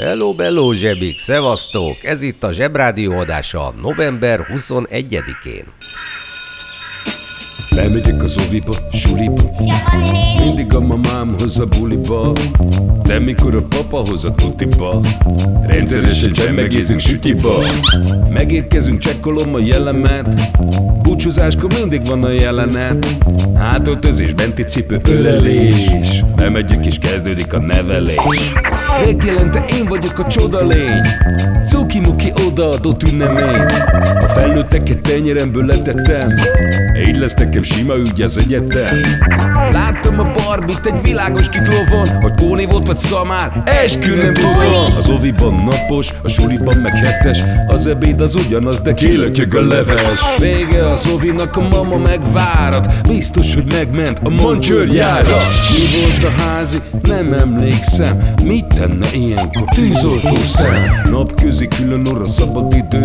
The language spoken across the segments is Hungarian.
Hello, bello, zsebik, szevasztok! Ez itt a Zsebrádió adása november 21-én. Lemegyek az oviba, suliba. Mindig a mamám hoz a buliba. De mikor a papa hoz a tutiba. Rendszeresen csemmegézünk sütiba. Megérkezünk, csekkolom a jellemet. Búcsúzáskor mindig van a jelenet. Hátöltözés, benti cipő, ölelés. Bemegyek és kezdődik a nevelés Megjelente én vagyok a csoda lény. Cuki-muki odaadott ünnemény. A felnőtteket tenyeremből letettem. Így lesz nekem sima ügy az egyetem. Láttam a barbit egy világos kiklovon Hogy póni volt vagy szamár, eskü nem tudom. Az oviban napos, a suliban meg hetes Az ebéd az ugyanaz, de kélötyög a leves. Vége az ovinak, a mama megvárat Biztos, hogy megment a mancsőrjára Mi volt a házi? Nem emlékszem. Mit tenne ilyenkor? Tűzoltó szem Napközi külön orra szabad idő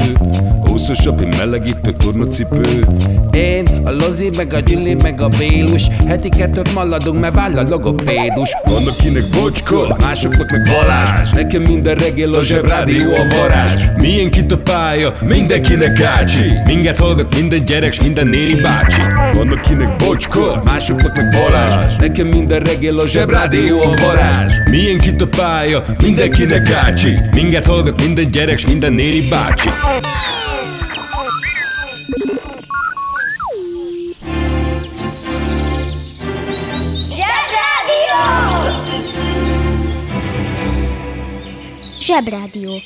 Húszosabb, egy melegítő tornacipő. Én, a Lozi, meg a Gyüli, meg a Bélus Heti kettőt maladunk, mert váll a logopédus. Van akinek bocska, másoknak meg Balázs. Nekem minden reggel a zsebrádió a varázs. Milyen kit a pálya, mindenkinek ácsi. Minket hallgat minden gyerek, s minden néri bácsi. Van akinek bocska, másoknak meg Balázs. Nekem minden reggel a zsebrádió a varázs. Milyen kit a pálya, mindenkinek ácsi Minket hallgat minden gyerek, s minden néri bácsi Zsebrádió! Zsebrádió.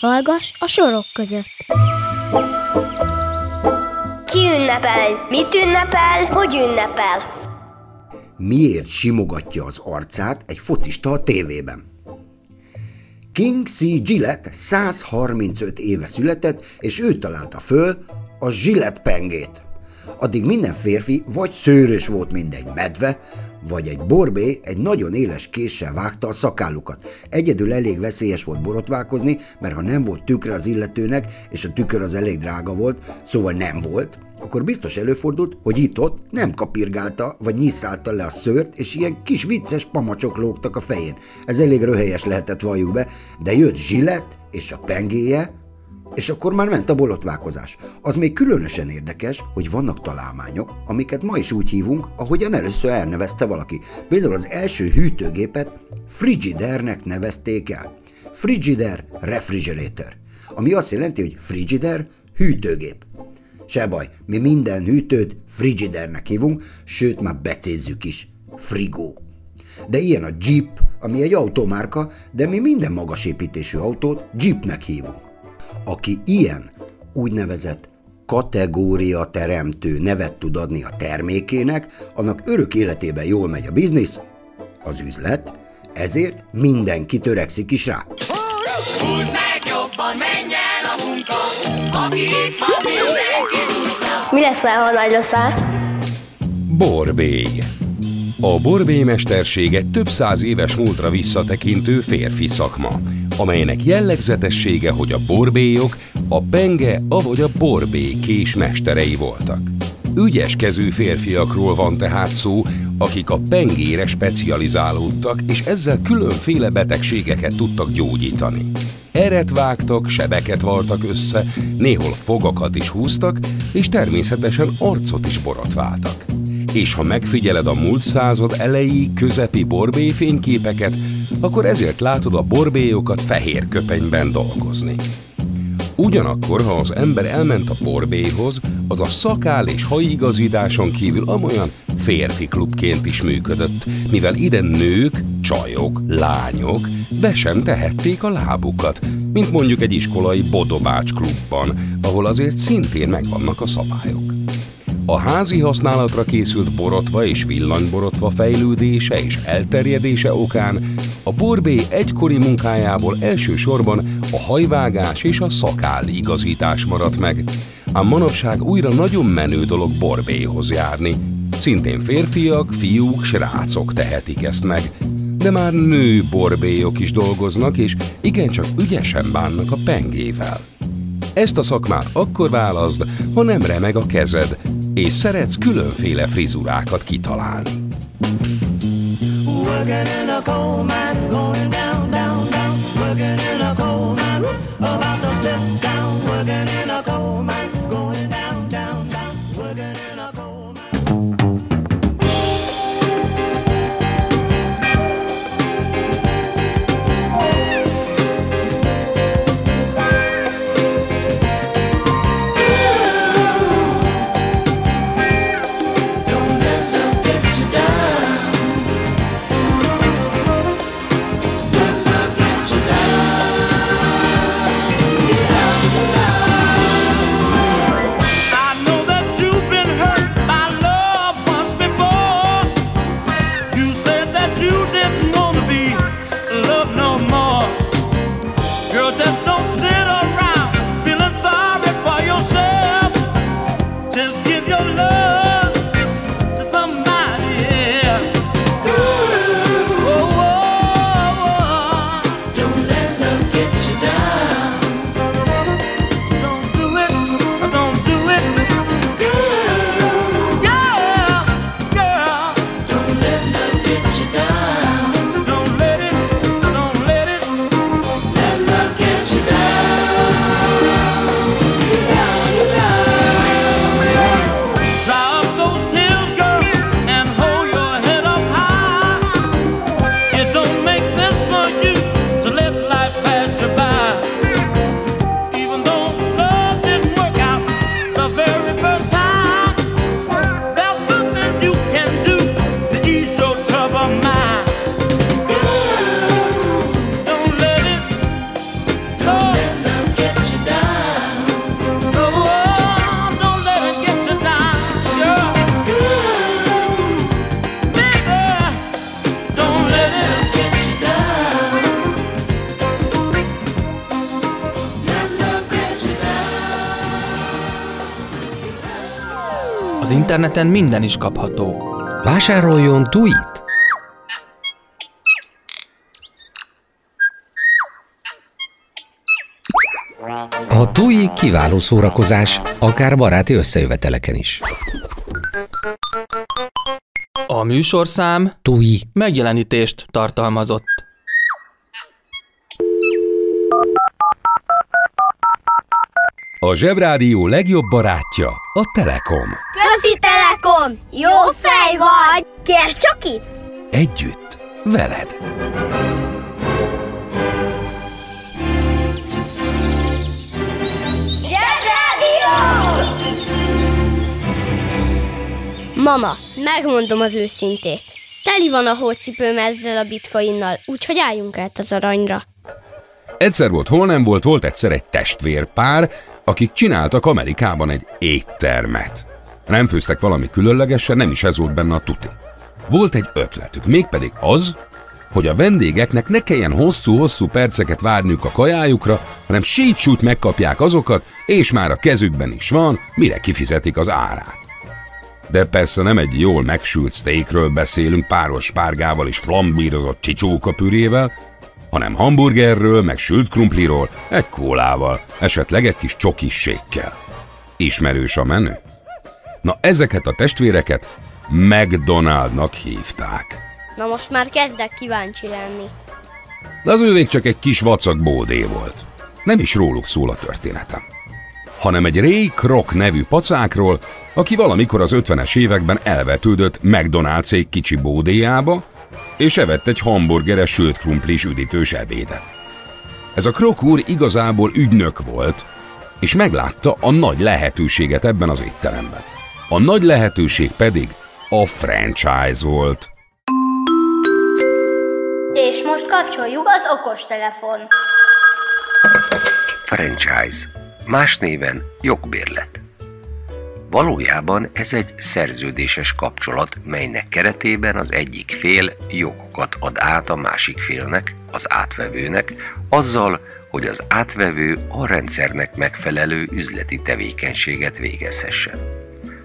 Hallgass a sorok között. Ki ünnepel? Mit ünnepel? Hogy ünnepel? miért simogatja az arcát egy focista a tévében. King C. Gillette 135 éve született, és ő találta föl a Gillette pengét. Addig minden férfi vagy szőrös volt, mint egy medve, vagy egy borbé egy nagyon éles késsel vágta a szakállukat. Egyedül elég veszélyes volt borotválkozni, mert ha nem volt tükre az illetőnek, és a tükör az elég drága volt, szóval nem volt, akkor biztos előfordult, hogy itt-ott nem kapirgálta, vagy nyisszálta le a szőrt, és ilyen kis vicces pamacsok lógtak a fején. Ez elég röhelyes lehetett valljuk be, de jött Zsillet és a pengéje, és akkor már ment a bolotválkozás. Az még különösen érdekes, hogy vannak találmányok, amiket ma is úgy hívunk, ahogyan először elnevezte valaki. Például az első hűtőgépet Frigidernek nevezték el. Frigider Refrigerator, ami azt jelenti, hogy Frigider hűtőgép. Se baj, mi minden hűtőt Frigidernek hívunk, sőt már becézzük is. Frigó. De ilyen a Jeep, ami egy automárka, de mi minden magasépítésű autót Jeepnek hívunk. Aki ilyen úgynevezett kategória teremtő nevet tud adni a termékének, annak örök életében jól megy a biznisz, az üzlet, ezért mindenki törekszik is rá. Húzd meg jobban, menj a munka, aki itt van, mindenki. Mi leszel, ha nagy leszel? Borbély. A borbély mestersége több száz éves múltra visszatekintő férfi szakma, amelynek jellegzetessége, hogy a borbélyok a penge, avagy a borbély kés mesterei voltak. Ügyes kezű férfiakról van tehát szó, akik a pengére specializálódtak, és ezzel különféle betegségeket tudtak gyógyítani. Eret vágtak, sebeket vartak össze, néhol fogakat is húztak, és természetesen arcot is borotváltak. És ha megfigyeled a múlt század elejé, közepi borbély fényképeket, akkor ezért látod a borbélyokat fehér köpenyben dolgozni. Ugyanakkor, ha az ember elment a borbélyhoz, az a szakál és hajigazításon kívül amolyan férfi klubként is működött, mivel ide nők, csajok, lányok be sem tehették a lábukat, mint mondjuk egy iskolai bodobács klubban, ahol azért szintén megvannak a szabályok. A házi használatra készült borotva és villanyborotva fejlődése és elterjedése okán a borbély egykori munkájából elsősorban a hajvágás és a szakáll igazítás maradt meg, Ám manapság újra nagyon menő dolog borbéhoz járni. Szintén férfiak, fiúk, srácok tehetik ezt meg. De már nő borbélyok is dolgoznak, és igencsak ügyesen bánnak a pengével. Ezt a szakmát akkor válaszd, ha nem remeg a kezed, és szeretsz különféle frizurákat kitalálni. About to step down. Working in a coal mine, Az interneten minden is kapható. Vásároljon Tuit! A Tui kiváló szórakozás, akár baráti összejöveteleken is. A műsorszám Tui. megjelenítést tartalmazott. A Zsebrádió legjobb barátja a Telekom. Közi Telekom! Jó fej vagy! Kérd csak itt! Együtt, veled. Mama, megmondom az őszintét. Teli van a hócipőm ezzel a bitcoinnal, úgyhogy álljunk át az aranyra. Egyszer volt, hol nem volt, volt egyszer egy testvérpár, akik csináltak Amerikában egy éttermet. Nem főztek valami különlegesen, nem is ez volt benne a tuti. Volt egy ötletük, mégpedig az, hogy a vendégeknek ne kelljen hosszú-hosszú perceket várniuk a kajájukra, hanem sítsút megkapják azokat, és már a kezükben is van, mire kifizetik az árát. De persze nem egy jól megsült steakről beszélünk páros spárgával és flambírozott csicsókapürével, hanem hamburgerről, meg sült krumpliról, egy kólával, esetleg egy kis csokissékkel. Ismerős a menü? Na ezeket a testvéreket McDonaldnak hívták. Na most már kezdek kíváncsi lenni. De az ővék csak egy kis vacak bódé volt. Nem is róluk szól a történetem. Hanem egy Ray Kroc nevű pacákról, aki valamikor az 50-es években elvetődött McDonald's kicsi bódéjába, és evett egy hamburgeres sült krumplis üdítős ebédet. Ez a Krok úr igazából ügynök volt, és meglátta a nagy lehetőséget ebben az étteremben. A nagy lehetőség pedig a franchise volt. És most kapcsoljuk az okostelefon. Franchise. Más néven jogbérlet. Valójában ez egy szerződéses kapcsolat, melynek keretében az egyik fél jogokat ad át a másik félnek, az átvevőnek, azzal, hogy az átvevő a rendszernek megfelelő üzleti tevékenységet végezhessen.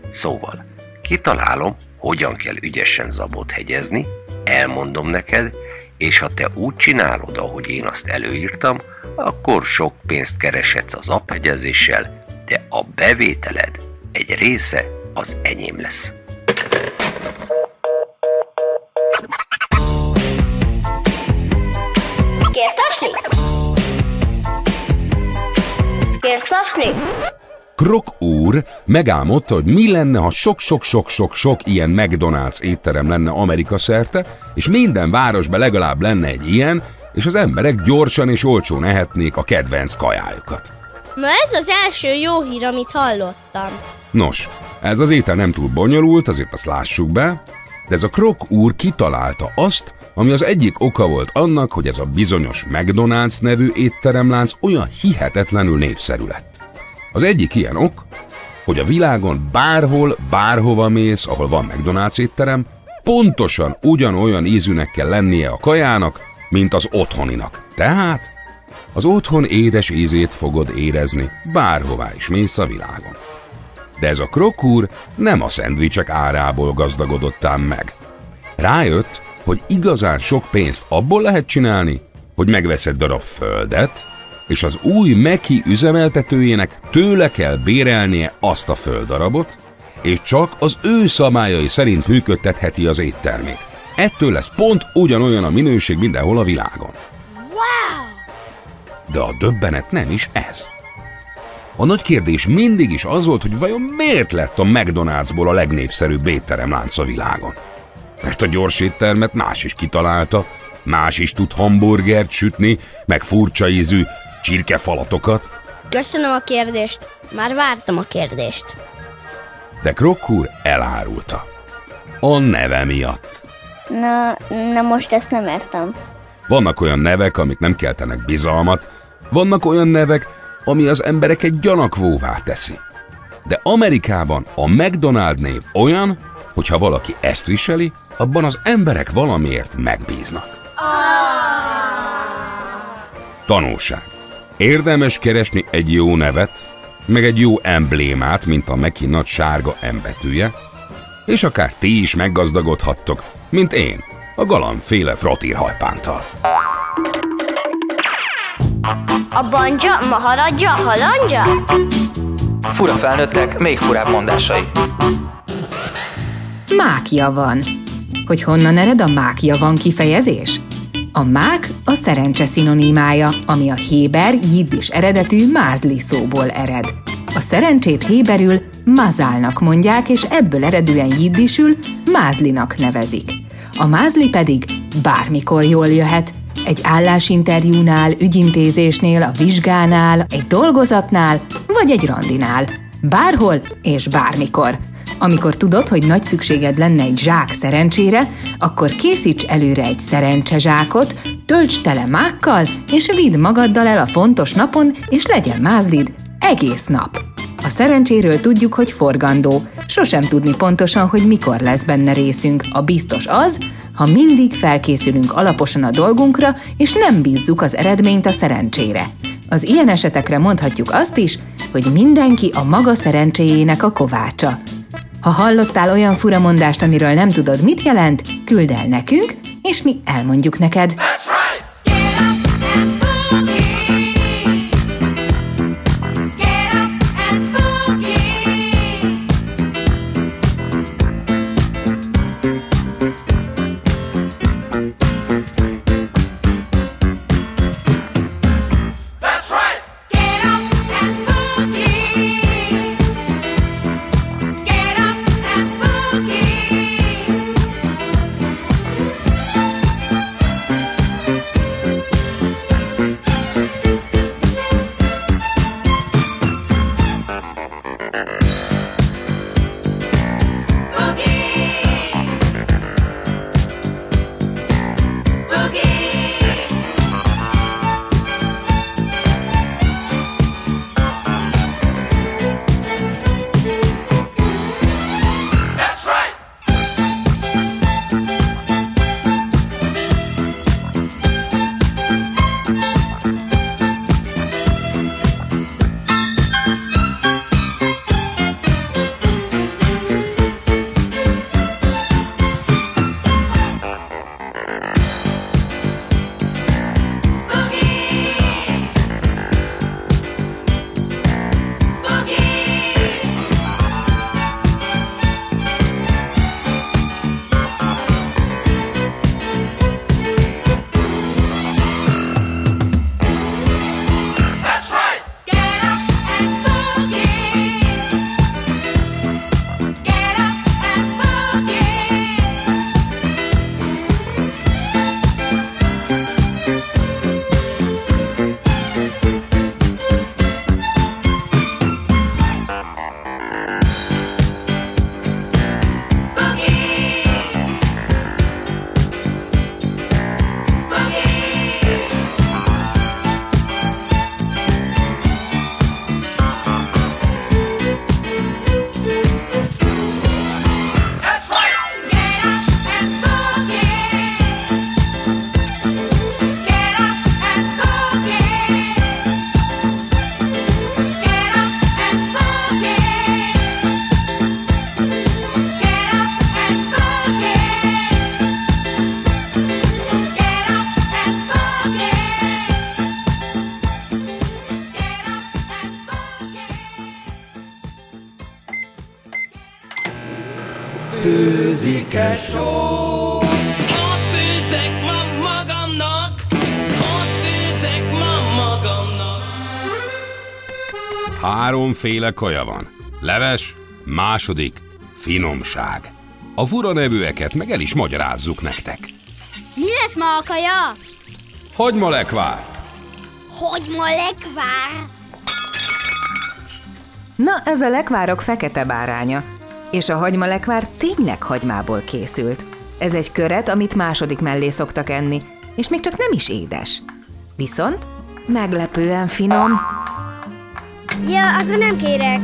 Szóval, kitalálom, hogyan kell ügyesen zabot hegyezni, elmondom neked, és ha te úgy csinálod, ahogy én azt előírtam, akkor sok pénzt kereshetsz az aphegyezéssel, de a bevételed egy része az enyém lesz. Kérsz tasni? Kérsz tasni? Krok úr megálmodta, hogy mi lenne, ha sok-sok-sok-sok-sok ilyen McDonald's étterem lenne Amerika szerte, és minden városban legalább lenne egy ilyen, és az emberek gyorsan és olcsón ehetnék a kedvenc kajájukat. Na ez az első jó hír, amit hallottam. Nos, ez az étel nem túl bonyolult, azért azt lássuk be, de ez a Krok úr kitalálta azt, ami az egyik oka volt annak, hogy ez a bizonyos McDonald's nevű étteremlánc olyan hihetetlenül népszerű lett. Az egyik ilyen ok, hogy a világon bárhol, bárhova mész, ahol van McDonald's étterem, pontosan ugyanolyan ízűnek kell lennie a kajának, mint az otthoninak. Tehát az otthon édes ízét fogod érezni, bárhová is mész a világon. De ez a krokúr nem a szendvicsek árából gazdagodott ám meg. Rájött, hogy igazán sok pénzt abból lehet csinálni, hogy megveszed darab földet, és az új Meki üzemeltetőjének tőle kell bérelnie azt a földdarabot, és csak az ő szabályai szerint működtetheti az éttermét. Ettől lesz pont ugyanolyan a minőség mindenhol a világon. Wow! De a döbbenet nem is ez. A nagy kérdés mindig is az volt, hogy vajon miért lett a McDonald'sból a legnépszerűbb étteremlánc a világon. Mert a gyors éttermet más is kitalálta, más is tud hamburgert sütni, meg furcsa ízű csirkefalatokat, Köszönöm a kérdést. Már vártam a kérdést. de Krokkur elárulta. A neve miatt. Na, na most ezt nem értem. Vannak olyan nevek, amik nem keltenek bizalmat, vannak olyan nevek, ami az embereket gyanakvóvá teszi. De Amerikában a McDonald név olyan, hogy ha valaki ezt viseli, abban az emberek valamiért megbíznak. Tanulság. Érdemes keresni egy jó nevet, meg egy jó emblémát, mint a Meki sárga embetűje, és akár ti is meggazdagodhattok, mint én, a galambféle fratírhajpántal. A banja, maharadja, halandja? Fura felnőttek, még furább mondásai. Mákja van. Hogy honnan ered a mákja van kifejezés? A mák a szerencse szinonimája, ami a héber jiddis eredetű mázli szóból ered. A szerencsét héberül mazálnak mondják, és ebből eredően jiddisül mázlinak nevezik. A mázli pedig bármikor jól jöhet, egy állásinterjúnál, ügyintézésnél, a vizsgánál, egy dolgozatnál, vagy egy randinál. Bárhol és bármikor. Amikor tudod, hogy nagy szükséged lenne egy zsák szerencsére, akkor készíts előre egy szerencsezsákot, tölts tele mákkal, és vidd magaddal el a fontos napon, és legyen mázlid egész nap. A szerencséről tudjuk, hogy forgandó. Sosem tudni pontosan, hogy mikor lesz benne részünk. A biztos az, ha mindig felkészülünk alaposan a dolgunkra, és nem bízzuk az eredményt a szerencsére. Az ilyen esetekre mondhatjuk azt is, hogy mindenki a maga szerencséjének a kovácsa. Ha hallottál olyan furamondást, amiről nem tudod, mit jelent, küld el nekünk, és mi elmondjuk neked. Háromféle kaja van. Leves, második, finomság. A fura nevűeket meg el is magyarázzuk nektek. Mi lesz ma a kaja? Hagyma lekvár, Hogy ma lekvár? Na, ez a lekvárok fekete báránya. És a hagyma lekvár tényleg hagymából készült. Ez egy köret, amit második mellé szoktak enni, és még csak nem is édes. Viszont meglepően finom. Ja, akkor nem kérek.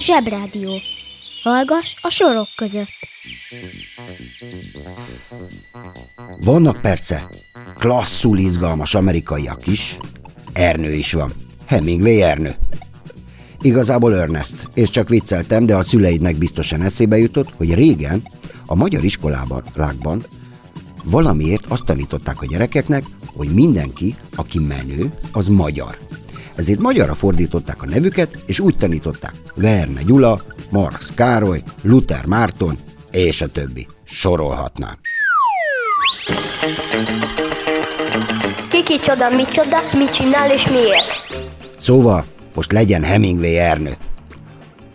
Zsebrádió. Hallgass a sorok között. Vannak perce klasszul izgalmas amerikaiak is, Ernő is van. Hemingway Ernő. Igazából Ernest, és csak vicceltem, de a szüleidnek biztosan eszébe jutott, hogy régen a magyar iskolában, lákban valamiért azt tanították a gyerekeknek, hogy mindenki, aki menő, az magyar. Ezért magyarra fordították a nevüket, és úgy tanították Verne Gyula, Marx Károly, Luther Márton, és a többi. Sorolhatnám. Ki kicsoda, micsoda, mit csinál és miért? Szóval most legyen Hemingway Ernő.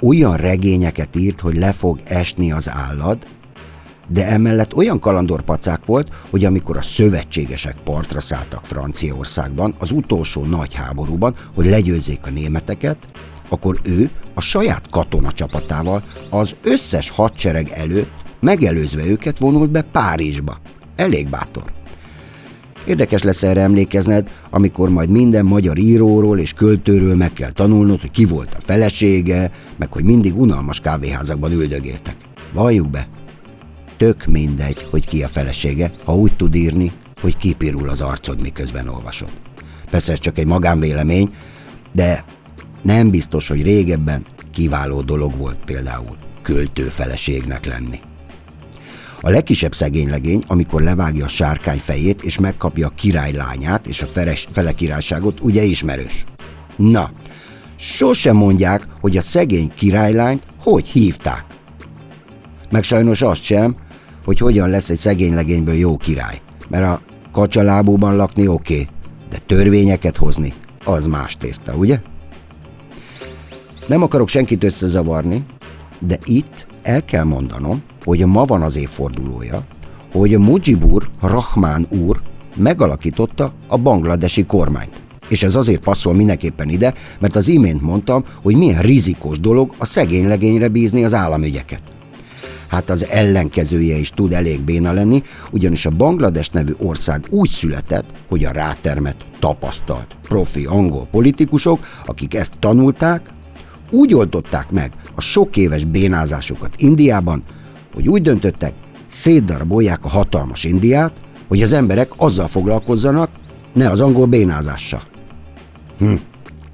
Olyan regényeket írt, hogy le fog esni az állad, de emellett olyan kalandorpacák volt, hogy amikor a szövetségesek partra szálltak Franciaországban, az utolsó nagy háborúban, hogy legyőzzék a németeket, akkor ő a saját katona csapatával az összes hadsereg előtt megelőzve őket vonult be Párizsba. Elég bátor. Érdekes lesz erre emlékezned, amikor majd minden magyar íróról és költőről meg kell tanulnod, hogy ki volt a felesége, meg hogy mindig unalmas kávéházakban üldögéltek. Valljuk be, tök mindegy, hogy ki a felesége, ha úgy tud írni, hogy kipirul az arcod, miközben olvasod. Persze ez csak egy magánvélemény, de nem biztos, hogy régebben kiváló dolog volt például költő feleségnek lenni. A legkisebb szegénylegény, amikor levágja a sárkány fejét, és megkapja a király lányát és a feles, fele királyságot, ugye ismerős. Na, sosem mondják, hogy a szegény királylányt hogy hívták. Meg sajnos azt sem, hogy hogyan lesz egy szegény legényből jó király. Mert a kacsalábúban lakni oké, okay, de törvényeket hozni, az más tészta, ugye? Nem akarok senkit összezavarni, de itt el kell mondanom, hogy ma van az évfordulója, hogy Mujibur Rahman úr megalakította a bangladesi kormányt. És ez azért passzol mindenképpen ide, mert az imént mondtam, hogy milyen rizikós dolog a szegény legényre bízni az államügyeket. Hát az ellenkezője is tud elég béna lenni, ugyanis a Banglades nevű ország úgy született, hogy a rátermet tapasztalt profi angol politikusok, akik ezt tanulták, úgy oldották meg a sok éves bénázásokat Indiában, hogy úgy döntöttek, szétdarabolják a hatalmas Indiát, hogy az emberek azzal foglalkozzanak, ne az angol bénázással. Hm,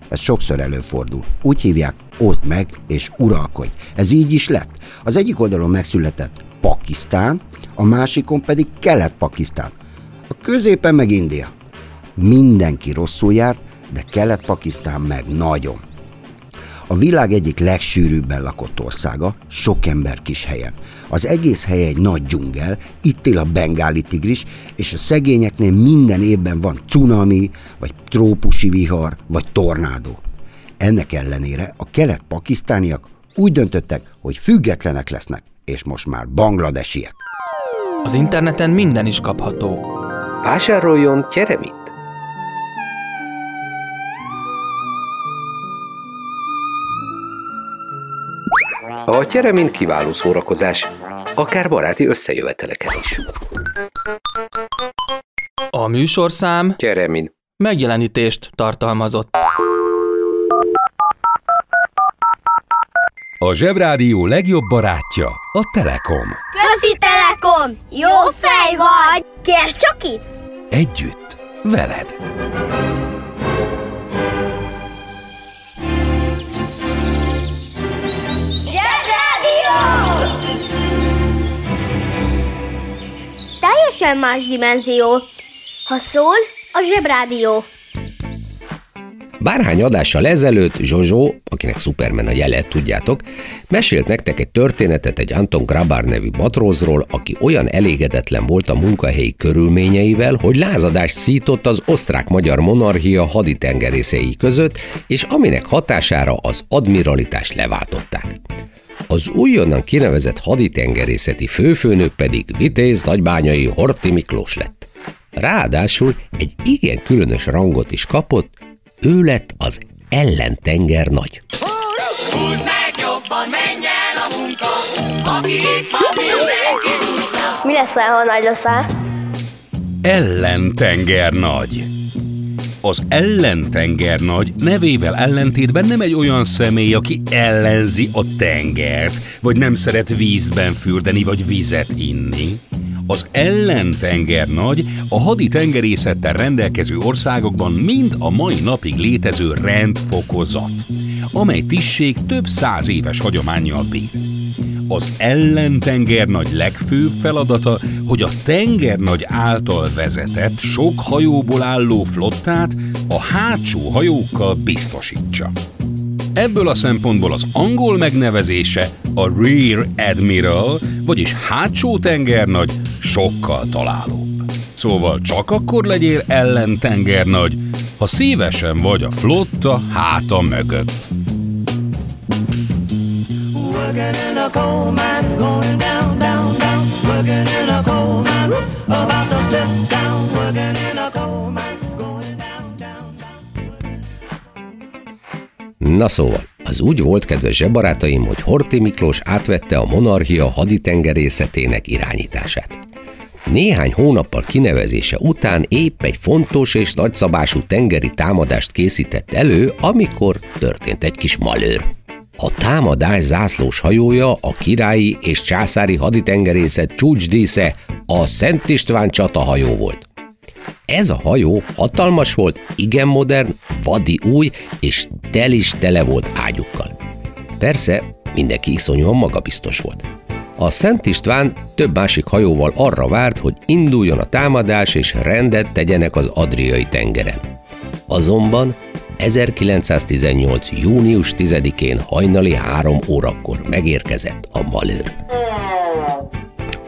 ez sokszor előfordul. Úgy hívják, oszd meg és uralkodj. Ez így is lett. Az egyik oldalon megszületett Pakisztán, a másikon pedig Kelet-Pakisztán. A középen meg India. Mindenki rosszul járt, de Kelet-Pakisztán meg nagyon. A világ egyik legsűrűbben lakott országa, sok ember kis helyen. Az egész hely egy nagy dzsungel, itt él a bengáli tigris, és a szegényeknél minden évben van cunami, vagy trópusi vihar, vagy tornádó. Ennek ellenére a kelet-pakisztániak úgy döntöttek, hogy függetlenek lesznek, és most már bangladesiek. Az interneten minden is kapható. Vásároljon Tyeremit! A Tyeremint kiváló szórakozás, akár baráti összejöveteleken is. A műsorszám Tyeramin. megjelenítést tartalmazott. A Zsebrádió legjobb barátja a Telekom. Közi Telekom! Jó fej vagy! Kérd csak itt! Együtt, veled. Nincsen más dimenzió. Ha szól, a zsebrádió. Bárhány adással ezelőtt Zsozsó, akinek Superman a jele, tudjátok, mesélt nektek egy történetet egy Anton Grabar nevű matrózról, aki olyan elégedetlen volt a munkahelyi körülményeivel, hogy lázadást szított az osztrák-magyar monarchia haditengerészei között, és aminek hatására az admiralitást leváltották. Az újonnan kinevezett haditengerészeti főfőnök pedig Vitéz nagybányai Horti Miklós lett. Ráadásul egy igen különös rangot is kapott, ő lett az ellentenger nagy. Húzd meg jobban, menj el a munka, aki itt van, mindenki. Mi leszel, ha nagy leszel? Ellentenger nagy. Az ellentenger nagy nevével ellentétben nem egy olyan személy, aki ellenzi a tengert, vagy nem szeret vízben fürdeni, vagy vizet inni. Az ellentenger nagy a hadi tengerészettel rendelkező országokban mind a mai napig létező rendfokozat, amely tisztség több száz éves hagyományjal bír. Az ellentengernagy legfőbb feladata, hogy a tengernagy által vezetett, sok hajóból álló flottát a hátsó hajókkal biztosítsa. Ebből a szempontból az angol megnevezése a Rear Admiral, vagyis hátsó tengernagy sokkal találóbb. Szóval csak akkor legyél ellentengernagy, ha szívesen vagy a flotta háta mögött. Working in a coal mine, going down, down, down. Working in a coal mine, about to step down. Working in a coal mine. Na szóval, az úgy volt, kedves zsebarátaim, hogy Horti Miklós átvette a monarchia haditengerészetének irányítását. Néhány hónappal kinevezése után épp egy fontos és nagyszabású tengeri támadást készített elő, amikor történt egy kis malőr. A támadás zászlós hajója a királyi és császári haditengerészet csúcsdísze a Szent István csatahajó volt. Ez a hajó hatalmas volt, igen modern, vadi új, és tel is tele volt ágyukkal. Persze, mindenki iszonyúan magabiztos volt. A Szent István több másik hajóval arra várt, hogy induljon a támadás és rendet tegyenek az Adriai tengeren. Azonban 1918. június 10-én hajnali három órakor megérkezett a malőr.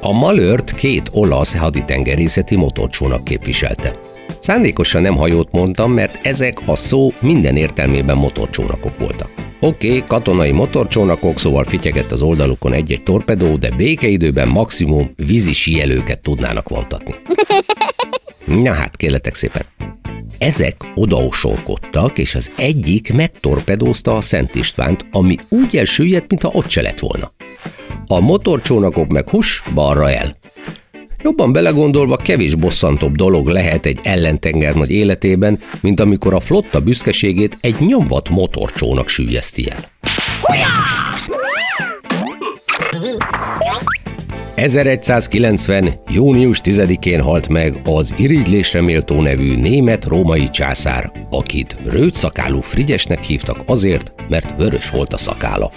A malőrt két olasz haditengerészeti motorcsónak képviselte. Szándékosan nem hajót mondtam, mert ezek a szó minden értelmében motorcsónakok voltak. Oké, okay, katonai motorcsónakok, szóval fityegett az oldalukon egy-egy torpedó, de békeidőben maximum vízi síelőket tudnának vontatni. Na hát, kérletek szépen. Ezek odaosolkodtak, és az egyik megtorpedózta a Szent Istvánt, ami úgy elsüllyedt, mintha ott se lett volna. A motorcsónakok meg hus, balra el. Jobban belegondolva kevés bosszantóbb dolog lehet egy ellentenger nagy életében, mint amikor a flotta büszkeségét egy nyomvat motorcsónak sűjeszti el. 1190. június 10-én halt meg az irigylésre méltó nevű német-római császár, akit rőtszakálú Frigyesnek hívtak azért, mert vörös volt a szakála.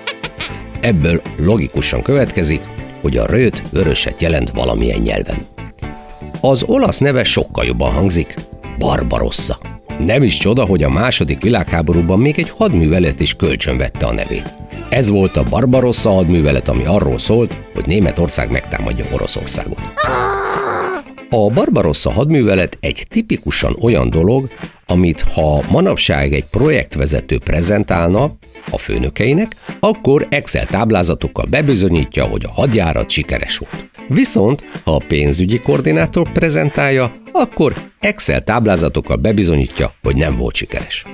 Ebből logikusan következik, hogy a rőt vöröset jelent valamilyen nyelven. Az olasz neve sokkal jobban hangzik, Barbarossa. Nem is csoda, hogy a második világháborúban még egy hadművelet is kölcsönvette a nevét. Ez volt a Barbarossa hadművelet, ami arról szólt, hogy Németország megtámadja Oroszországot. A Barbarossa hadművelet egy tipikusan olyan dolog, amit ha manapság egy projektvezető prezentálna a főnökeinek, akkor Excel táblázatokkal bebizonyítja, hogy a hadjárat sikeres volt. Viszont, ha a pénzügyi koordinátor prezentálja, akkor Excel táblázatokkal bebizonyítja, hogy nem volt sikeres.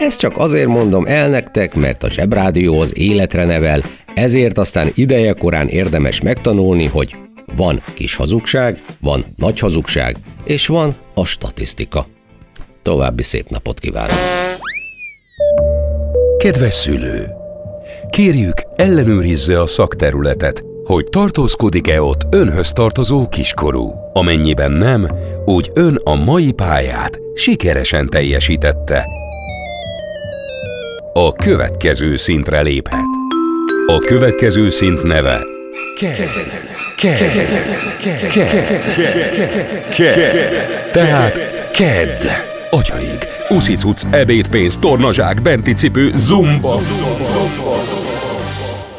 Ezt csak azért mondom el nektek, mert a Zsebrádió az életre nevel, ezért aztán ideje korán érdemes megtanulni, hogy van kis hazugság, van nagy hazugság, és van a statisztika. További szép napot kívánok! Kedves szülő! Kérjük, ellenőrizze a szakterületet, hogy tartózkodik-e ott önhöz tartozó kiskorú. Amennyiben nem, úgy ön a mai pályát sikeresen teljesítette. A következő szintre léphet. A következő szint neve Ked. Ked. Ked. Ked. Tehát kedd. Atyaig. Uszicuc, ebédpénz, tornazsák, benti cipő, zumba.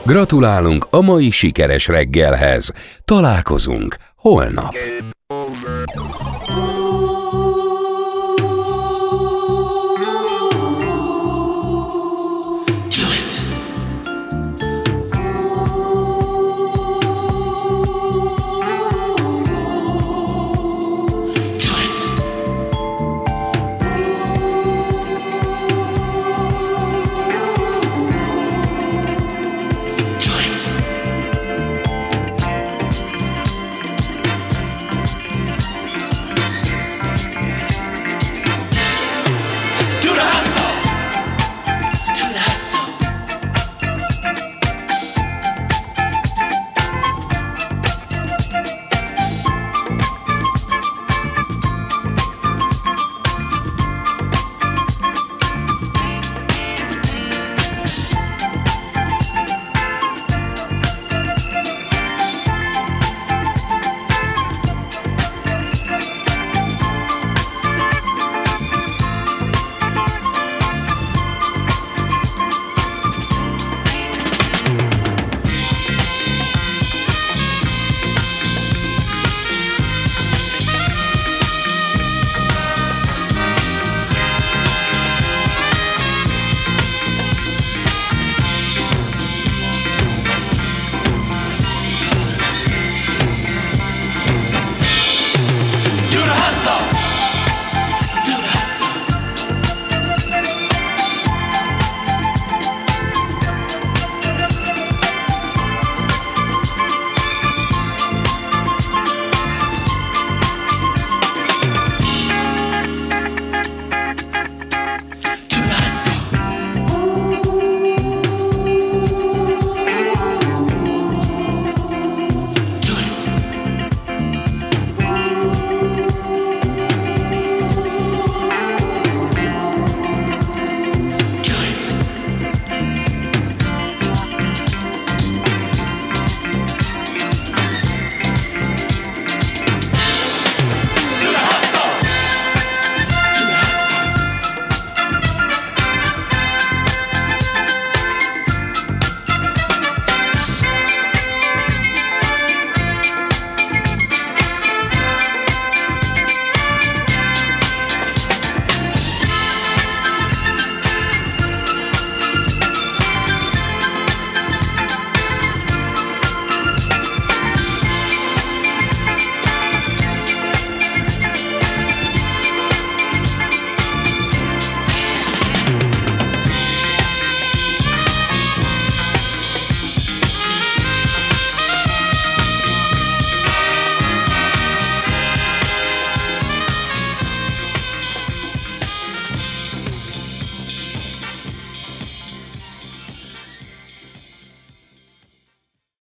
Gratulálunk a mai sikeres reggelhez. Találkozunk holnap.